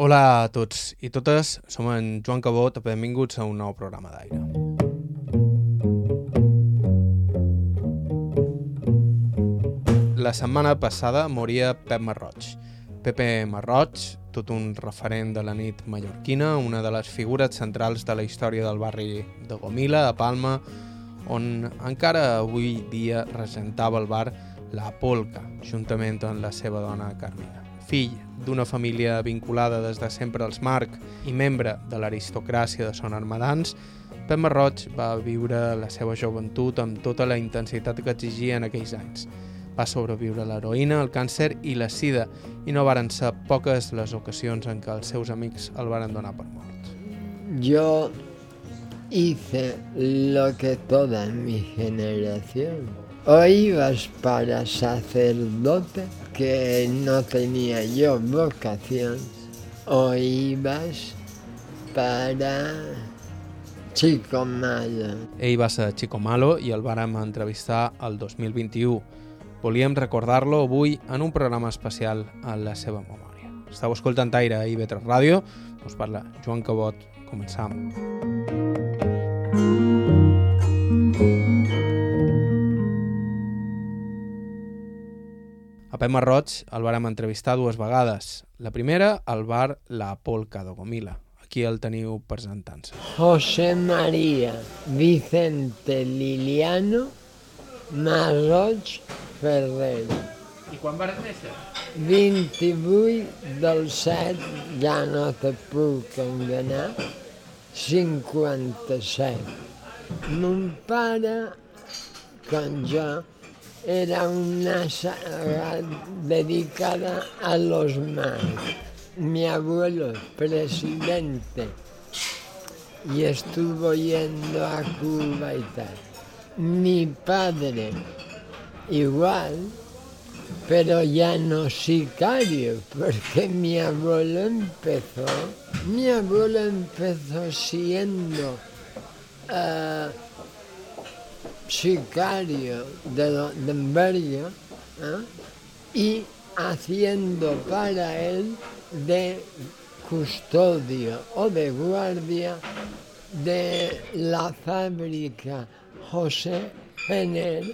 Hola a tots i totes, som en Joan Cabot, benvinguts a un nou programa d'aire. La setmana passada moria Pep Marroig. Pepe Marroig, tot un referent de la nit mallorquina, una de les figures centrals de la història del barri de Gomila, a Palma, on encara avui dia regentava el bar La Polca, juntament amb la seva dona Carmina. Fill d'una família vinculada des de sempre als Marc i membre de l'aristocràcia de Son Armadans, Pep Marroig va viure la seva joventut amb tota la intensitat que exigia en aquells anys. Va sobreviure l'heroïna, el càncer i la sida, i no varen ser poques les ocasions en què els seus amics el varen donar per mort. Yo hice lo que toda mi generación. O ibas para sacerdote, que no tenía yo vocación, o ibas para chico malo. Ell va ser Chico Malo i el vàrem entrevistar el 2021. Volíem recordar-lo avui en un programa especial a la seva memòria. Estau escoltant Aire a IB3 Ràdio, us parla Joan Cabot, començam. A Pep Marroig el vàrem entrevistar dues vegades. La primera al bar La Polca de Gomila. Aquí el teniu presentant-se. José María Vicente Liliano Marroig Ferrer. I quan vas néixer? 28 del 7, ja no te puc enganar, 57. Mon pare, com jo, era una saga dedicada a los mares. Mi abuelo, presidente, y estuvo yendo a Cuba y tal. Mi padre, igual, pero ya no sicario, porque mi abuelo empezó, mi abuelo empezó siendo eh, sicario de, lo- de Enverga, ¿eh? y haciendo para él de custodio o de guardia de la fábrica José Jenner,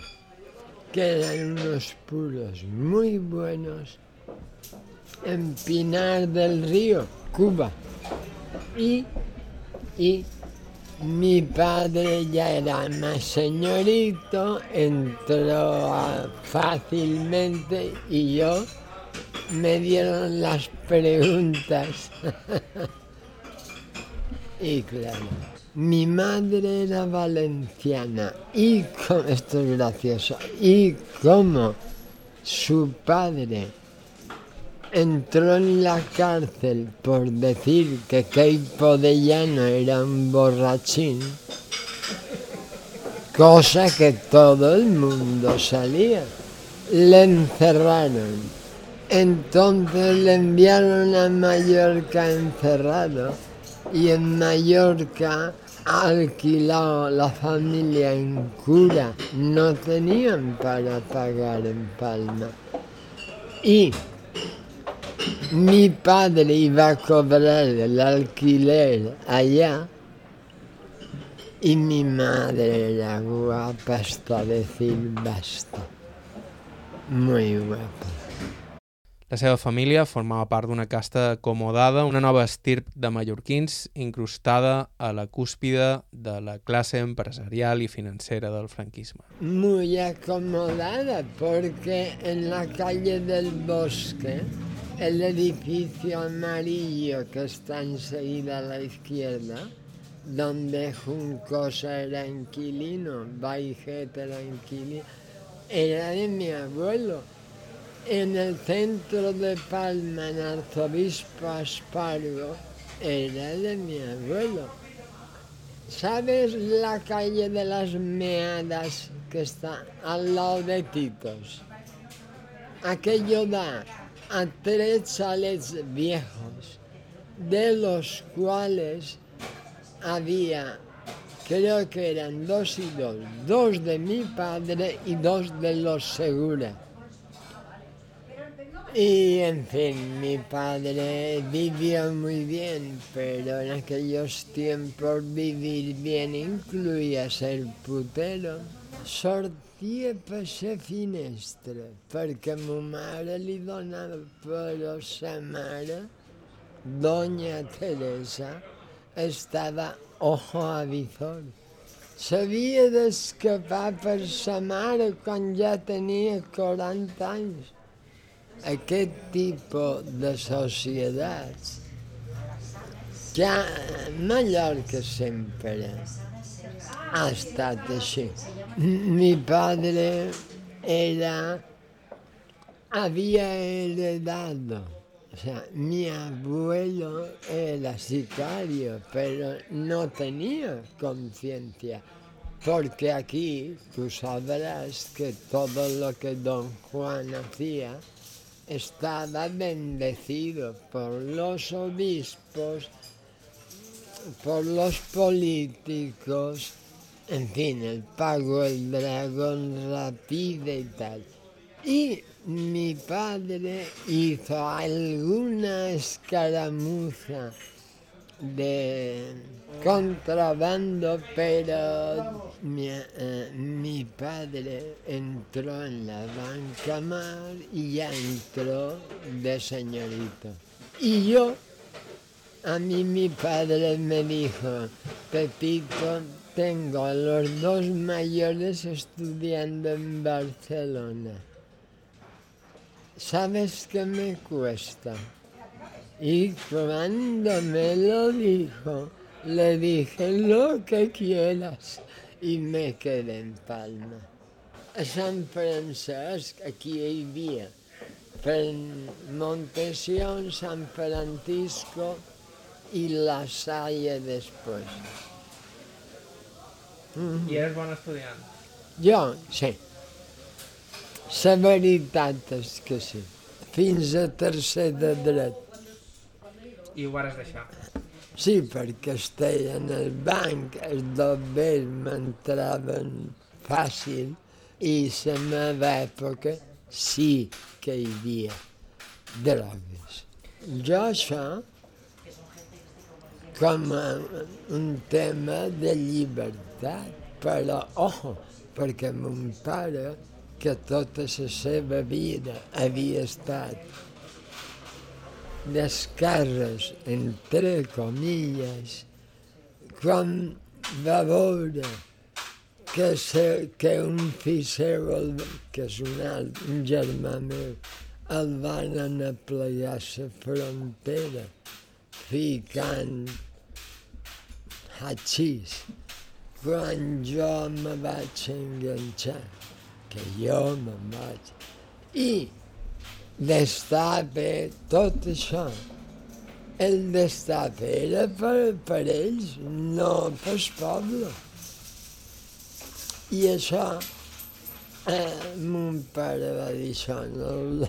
que eran unos puros muy buenos, en Pinar del Río, Cuba. Y, y mi padre ya era más señorito, entró fácilmente y yo me dieron las preguntas. y claro, mi madre era valenciana y co- esto es gracioso, y como su padre entró en la cárcel por decir que Keipo de Llano era un borrachín, cosa que todo el mundo salía. Le encerraron. Entonces le enviaron a Mallorca encerrado y en Mallorca alquilado la familia en cura. No tenían para pagar en Palma. Y mi padre iba a cobrar el alquiler allá y mi madre era guapa hasta decir basta. Muy guapa. La seva família formava part d'una casta acomodada, una nova estirp de mallorquins incrustada a la cúspide de la classe empresarial i financera del franquisme. Muy acomodada porque en la calle del bosque, el edificio amarillo que está enseguida a la izquierda, donde Juncosa era inquilino, Baiget era inquilino, era de mi abuelo. En el centro de Palma, en Arzobispo Aspargo, era de mi abuelo. ¿Sabes la calle de las Meadas que está al lado de Titos? Aquello da a tres chalets viejos, de los cuales había, creo que eran dos y dos, dos de mi padre y dos de los Segura. Y en fin, mi padre vivió muy bien, pero en aquellos tiempos vivir bien incluía ser putero. Sortia per la finestra, perquè ma mare li donava però sa mare, doña Teresa, estava ojo a visor. S'havia d'escapar per sa mare quan ja tenia 40 anys aquest tipus de societats que a Mallorca sempre ha estat així. Mi padre era, había heredado, o sea, mi abuelo era sicario, pero no tenía conciencia. Porque aquí tú sabrás que todo lo que don Juan hacía estaba bendecido por los obispos, por los políticos, en fin, el pago el dragón rápido y tal. Y mi padre hizo alguna escaramuza de contrabando, pero mi, eh, padre entró en la banca mar y ya entró de señorito. Y yo, a mí mi padre me dijo, Pepito, tengo a los dos mayores estudiando en Barcelona. ¿Sabes qué me cuesta? Y cuando me lo dijo, le dije lo que quieras i me quedé en Palma. A Sant Francesc, aquí per Montesión, Sant Francisco i La Salle després. Mm -hmm. I eres bon estudiant? Jo, sí. La veritat és que sí. Fins a tercer de dret. I ho vas deixar? Sí, perquè estava en el banc, els dobbers m'entraven fàcil i la meva època sí que hi havia drogues. Jo això com a un tema de llibertat, però, ojo, perquè mon pare, que tota la seva vida havia estat d'esquerres, entre comilles, quan va veure que, se, que un fill seu, que és un, alt, un germà meu, el van anar a plegar la frontera, ficant hachís. Quan jo me vaig enganxar, que jo me vaig... I destape, tot això. El destape era per, per ells, no pel poble. I això, eh, mon pare va dir això, no,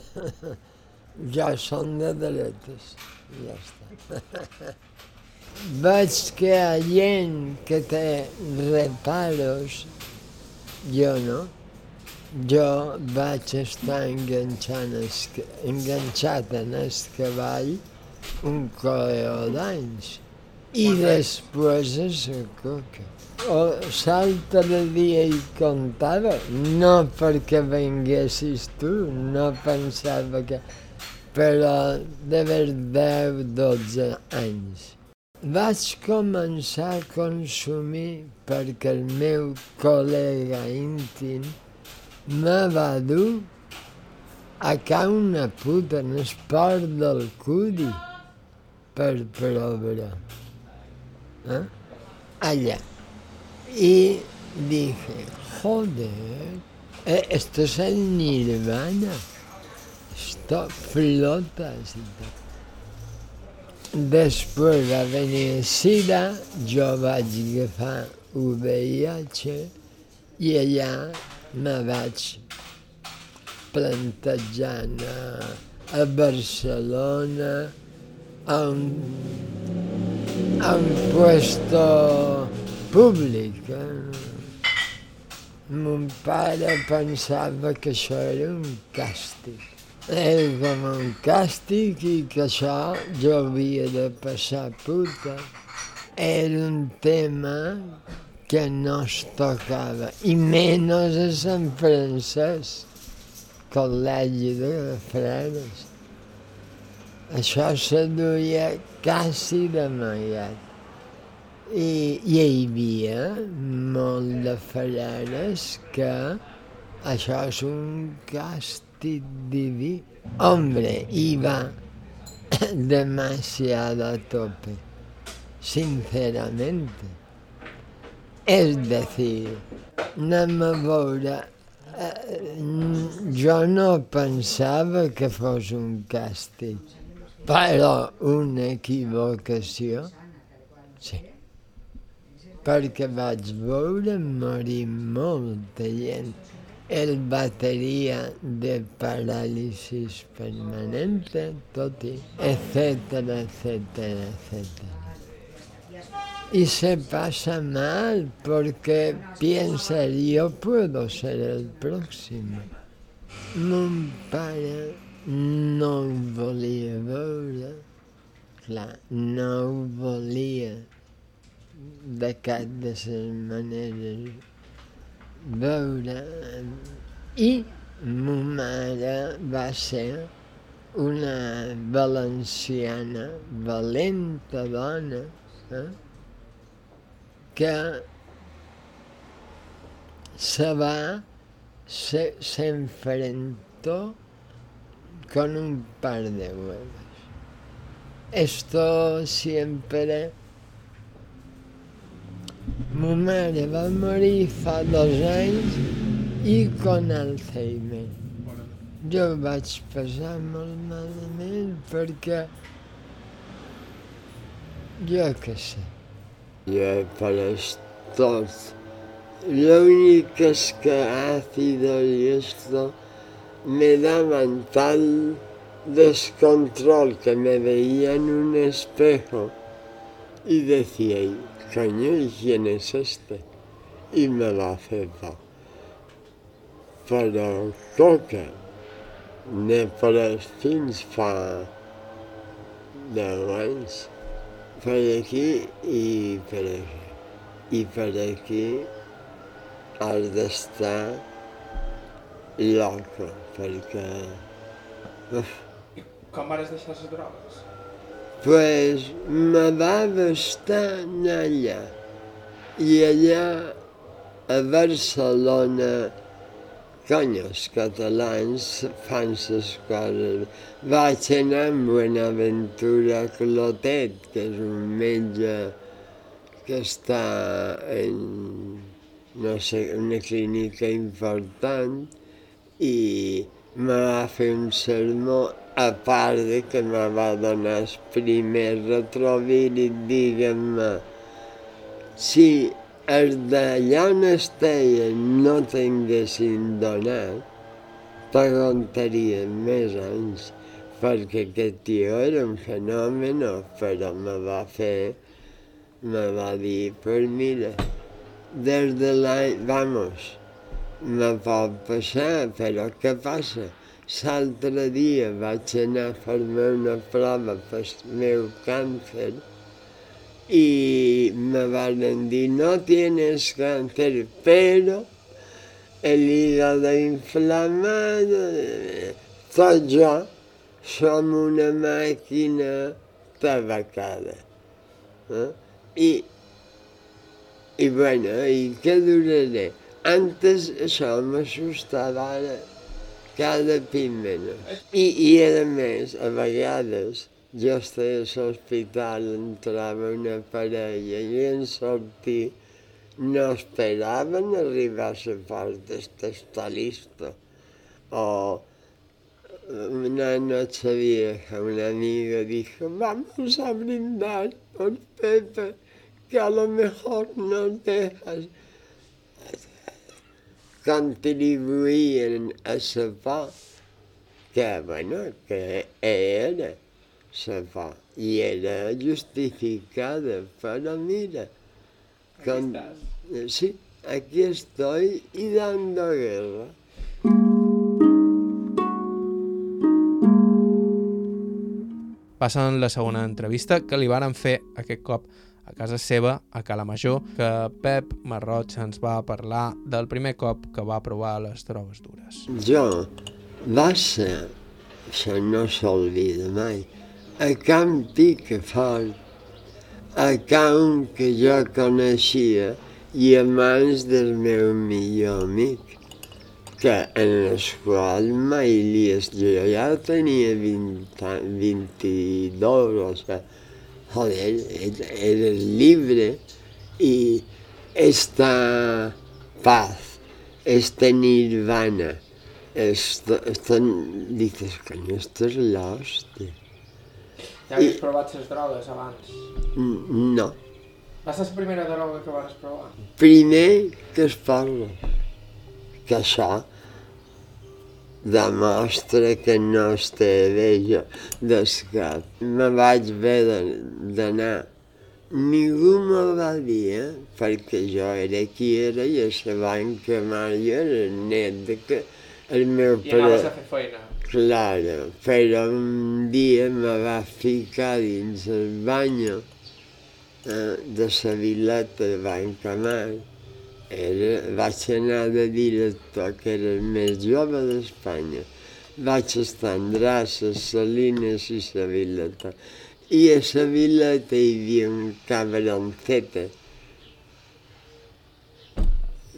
jo som de dretes, ja està. Ha gent que té reparos, jo no. Jo vaig estar enganxant es, enganxat en el cavall un coeo d'anys. I després a la coca. O salta de dia i comptava, no perquè venguessis tu, no pensava que... però d'haver 10-12 anys. Vaig començar a consumir perquè el meu col·lega íntim me va dur a ca una puta en el port del Cudi per provar. ¿Eh? Allá. Y dije, joder, eh, esto es el nirvana. Esto flota. Després va venir Sida, jo vaig agafar VIH i allà me vaig plantejant a, a Barcelona a un, a un puesto públic. Mon pare pensava que això era un càstig. Era com un càstig i que això jo havia de passar puta. Era un tema que no es tocava, i menys a Sant Francesc, col·legi de freres. Això se duia quasi d'amagat. I hi havia molt de freres que això és un càstig diví. Hombre, iba demasiado a tope, sinceramente. És decir, anem a veure jo no pensava que fos un càstig, però una equivocació, sí. Perquè vaig veure morir molta gent. El bateria de paràlisis permanente, tot i, etcètera, etcètera, etcètera. y se pasa mal porque piensa, yo puedo ser el próximo. Mon pare no volia veure, clar, no ho volia de cap de les maneres veure i ma mare va ser una valenciana valenta dona, eh? que se va, se, se con un par de huevos. Esto siempre... Mi madre va morir fa dos anys i con Alzheimer. Jo vaig passar molt malament perquè jo què sé, ya para estos. Lo único es que sido y esto me daban tal descontrol que me veía en un espejo y decía, coño, ¿y quién es este? Y me lo acepta. Però coca, ne per els fins fa deu anys per aquí i per aquí. I per aquí has d'estar loco, perquè... Uf. I com vas deixar les drogues? Pues bastar anar allà. I allà, a Barcelona, Cony, els catalans fan les coses. Vaig anar amb Buenaventura Clotet, que és un metge que està en, no sé, una clínica important, i me va fer un sermó, a part de que me va donar el primer retrovírit, diguem-me, si els d'allà on estaven no tinguessin donat, preguntarien més anys, perquè aquest tio era un fenomen, però me va fer, me va dir, pues mira, des de l'any, vamos, me pot passar, però què passa? L'altre dia vaig anar a fer-me una prova pel meu càncer i me van dir no tienes càncer, però el hígado inflamado... Tot jo som una màquina tabacada. Eh? I, I bueno, i què duraré? Antes això m'assustava, ara cada menys. I, I a més, a vegades, jo estava a l'hospital, entrava una parella i en sortir no esperaven arribar a la part d'esta llista. O una noche vieja, una amiga dijo, vamos a brindar por Pepe, que a lo mejor nos dejas. Contribuïen a saber que, bueno, que era se fa. I era justificada, però mira... Con... Sí, aquí estoy y dando guerra. passen la segona entrevista que li varen fer aquest cop a casa seva, a Cala Major, que Pep Marroig ens va parlar del primer cop que va provar les drogues dures. Jo va ser, això no s'olvida mai, a Camp Picafort, a camp que jo coneixia i a mans del meu millor amic, que en el qual mai li es... Jo ja tenia 20, 22, o sigui, joder, eres libre y esta paz, este nirvana, esto, esto dices, coño, esto es la hostia. Ja havies I... provat les drogues abans? No. Va ser la primera droga que vas provar? Primer que es parla. Que això demostra que no es té jo d'escap. Me vaig haver d'anar. Ningú me va dir, eh? perquè jo era qui era i a la banca mai era net de que el meu I pare... anaves a fer feina. Claro, però un dia me va ficar dins el bany eh, de la vileta de Banca Mar era, vaig anar de director, que era el més jove d'Espanya. Vaig estar en Drasses, Salines i la Vileta. I a la Vileta hi havia un cabroncete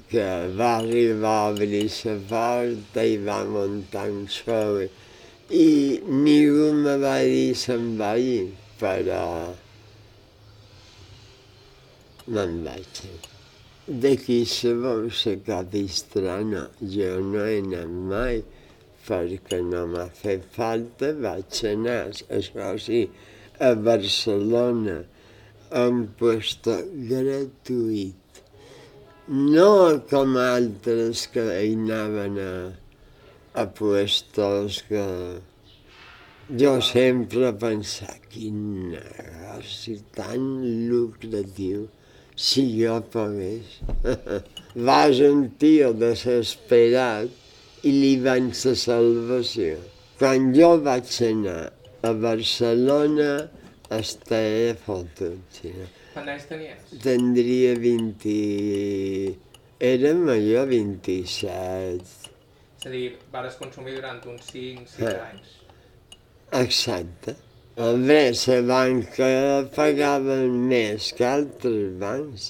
que va arribar a obrir la porta i va muntar un show. I ningú me va dir se'n va ir, però me'n vaig ir. D'aquí sabeu la cap estrana, jo no he anat mai, perquè no m'ha fet falta, vaig anar, això sí, a Barcelona, un puesto gratuït. No com altres que hi anaven a, a puestos que... Jo sempre pensava, quin negoci tan lucratiu si jo pogués. Vas un tio desesperat i li van la salvació. Quan jo vaig anar a Barcelona estava fotut. Sí. Quants anys tenies? Tindria 20... Era major 27. És a dir, vas consumir durant uns 5-6 ah. anys. Exacte. Bé, la banca pagava més que altres bancs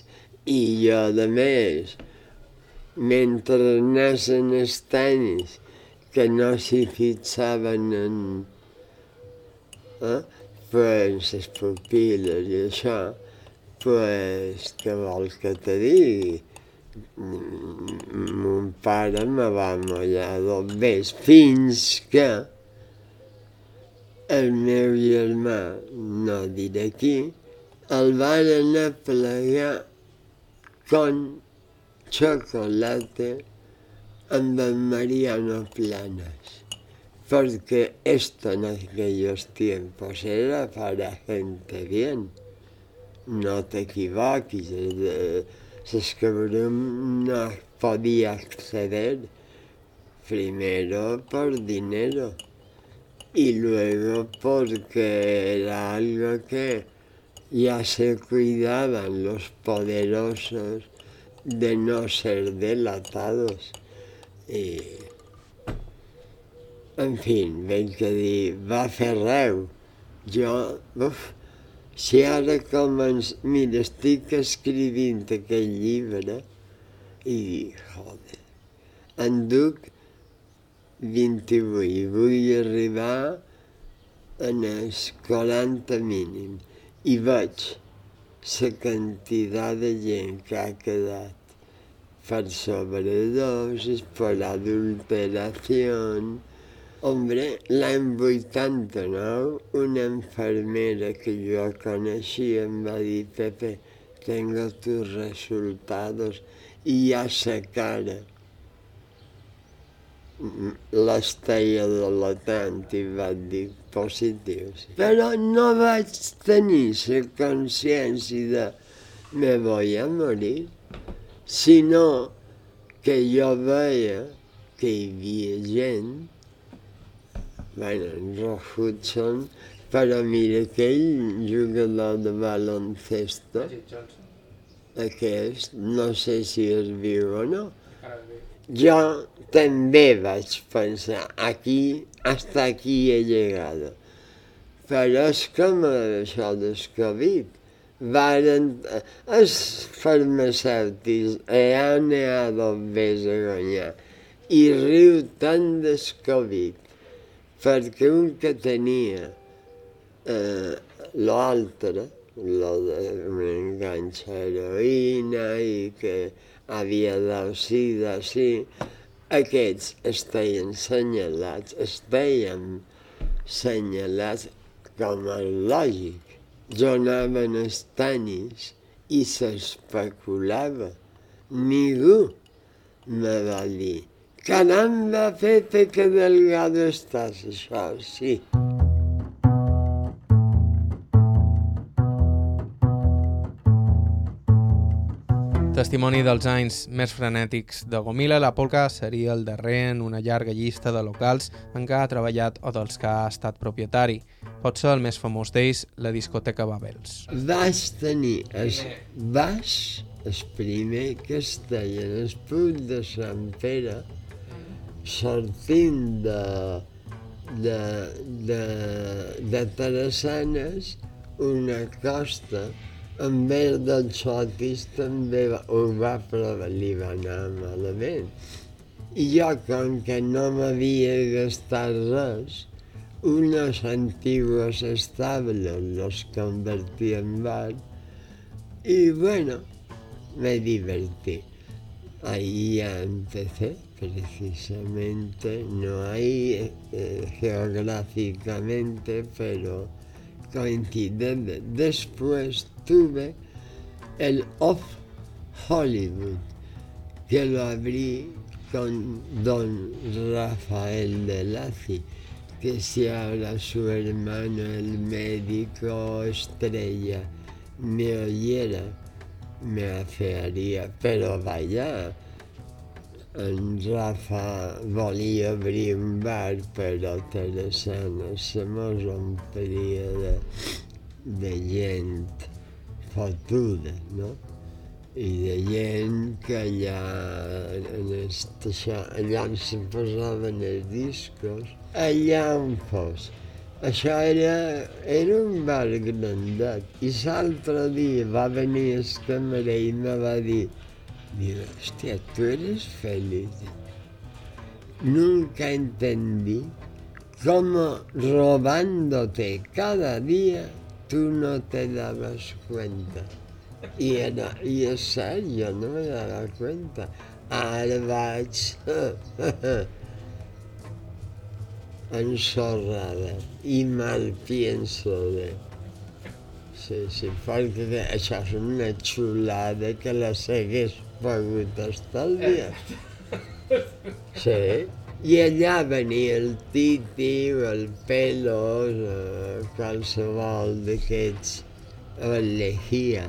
i jo, de més, mentre anaven els tenis, que no s'hi fixaven en... Eh? Pues les pupil·les i això, pues, què vols que te digui? Mon pare me va mullar dos ves fins que el meu germà, no diré qui, el van anar a plegar con chocolate amb el Mariano Planas, porque esto en aquellos tiempos era para gente bien. No te equivoquis, es que no podía acceder primero por dinero y luego porque era algo que ya se cuidaban los poderosos de no ser delatados. I, en fi, veig que dir, va fer reu. Jo, uf, si ara començ... Mira, estic escrivint aquell llibre i joder, en duc 28. Vull arribar en els 40 mínim i veig la quantitat de gent que ha quedat per sobredosis, per adulteració. Hombre, l'any 89, una infermera que jo coneixia em va dir, Pepe, tengo tus resultados i ja sa cara l'estella de latent i vaig dir positiu. Sí. Però no vaig tenir la consciència de me voy a morir, sinó que jo veia que hi havia gent, bueno, en Ross Hudson, Però mira aquell jugador de baloncesto, aquest, no sé si es viu o no, jo també vaig pensar, aquí, hasta aquí he llegado. Però és com això del Covid. Varen, els farmacèutics han anat més a guanyar i riu tant del Covid, perquè un que tenia eh, l'altre, lo de m'enganxa heroïna i que havia d'auxida, sí, aquests estaven senyalats, estaven senyalats com a lògic. Donaven els tenis i s'especulava. Ningú me va dir, caramba, Pepe, que delgado estàs, això sí. Testimoni dels anys més frenètics de Gomila, la polca seria el darrer en una llarga llista de locals en què ha treballat o dels que ha estat propietari. Pot ser el més famós d'ells, la discoteca Babels. Vaig tenir el baix, el primer que es deia en el punt de Sant Pere, sortint de, de, de, de Terrassanes, una costa també va, malament. I jo, com que no m'havia gastat res, unos antiguos estables los convertí en bar y bueno, me divertí. Ahí ya empecé, precisamente, no ahí eh, geográficamente, pero coincidente. Después tuve el Off Hollywood, que lo abrí con don Rafael de Lazi, que si ahora su hermano, el médico estrella, me oyera, me afearía, pero vaya, en Rafa volia obrir un bar, però Teresa se mos omplia de, de gent fotuda, no? I de gent que allà, en est, això, allà on se posaven els discos, allà on fos. Això era, era un bar grandet. I l'altre dia va venir el camarer i me va dir Digo, hostia, tú eres feliz. Nunca entendí cómo robándote cada día tú no te dabas cuenta. I, era, i és cert, jo no me dava cuenta. Ara vaig ensorrada i mal pienso de... Sí, sí, perquè això és una xulada que la segueix pogut estalviar. Sí. I allà venia el Titi, el Pelos, eh, qualsevol d'aquests, el Lejía.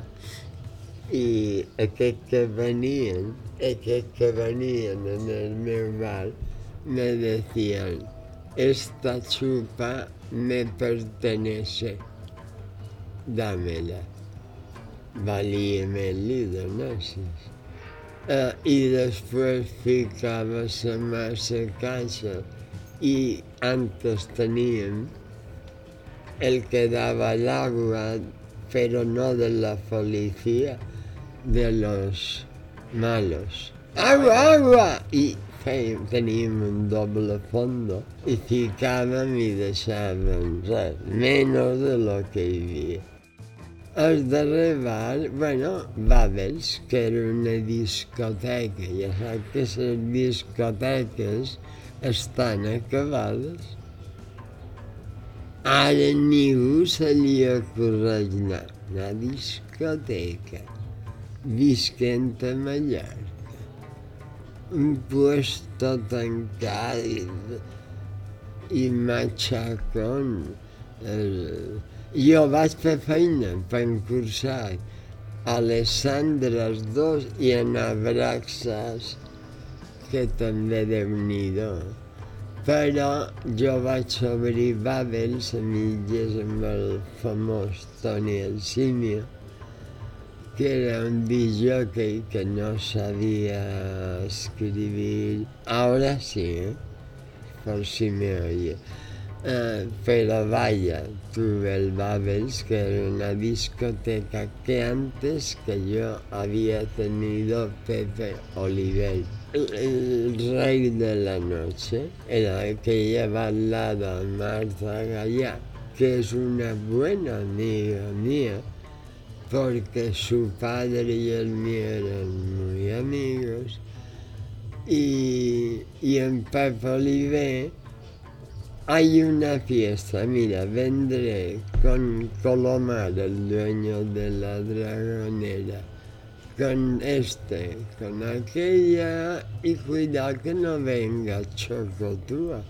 I aquests que venien, aquests que venien en el meu bar, me decían, esta chupa me pertenece, dámela. Valía mil lidonasis. Eh, i després ficava la massa a casa i antes teníem el que daba el agua, pero no de la policía, de los malos. ¡Agua, agua! Fèiem, teníem un doble fondo i ficàvem i deixàvem res, menys de lo que hi havia. El darrer bar, bueno, Babels, que era una discoteca. Ja saps que les discoteques estan acabades. Ara ningú se li ocorreix anar. Una discoteca. Visquent a Mallorca. Un puesto tancat i, i matxacón. Eh, jo vaig fer feina per encursar a les Sandres dos i a Nabraxas, que també déu nhi Però jo vaig obrir Babels a amb el famós Toni Alcimio, que era un DJ que no sabía escribir. Ahora sí, ¿eh? por si me oye. Eh, pero vaya, tuve el Babels, que era una discoteca que antes que yo había tenido Pepe Oliver. El, rey de la noche era el que lleva al lado a Marta Gallá, que es una buena amiga mía, porque su padre y el mío eran muy amigos. Y, y en Pepe Oliver hay una fiesta, mira, vendré con Colomar, el dueño de la dragonera, con este, con aquella, y cuidado que no venga Chocotúa,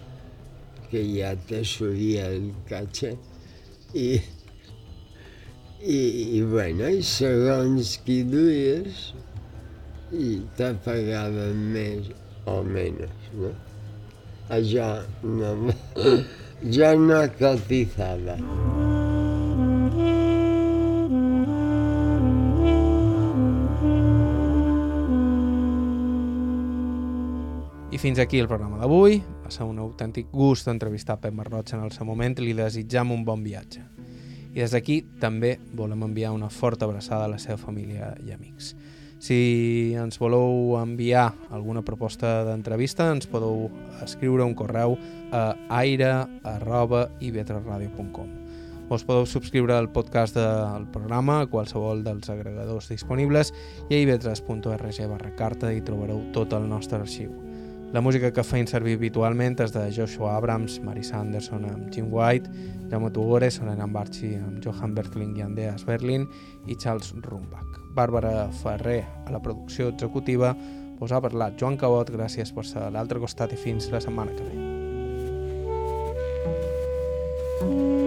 que ya te subía el caché. Y, y, y bueno, i segons qui duies, i te pagaven més o menys, no? Allò no, jo no cotizava. I fins aquí el programa d'avui. Va ser un autèntic gust entrevistar Pep Marroig en el seu moment li desitjam un bon viatge. I des d'aquí també volem enviar una forta abraçada a la seva família i amics. Si ens voleu enviar alguna proposta d'entrevista, ens podeu escriure un correu a aire.ivetraradio.com Us podeu subscriure al podcast del programa a qualsevol dels agregadors disponibles i a ivetres.org barra carta hi trobareu tot el nostre arxiu. La música que feim servir habitualment és de Joshua Abrams, Marisa Anderson amb Jim White, Jaume Tugores, Helena Barchi amb Johan Bertling i Andreas Berlin i Charles Rumbach. Bàrbara Ferrer a la producció executiva, us ha parlat Joan Cabot, gràcies per ser a l'altre costat i fins la setmana que ve. Mm-hmm.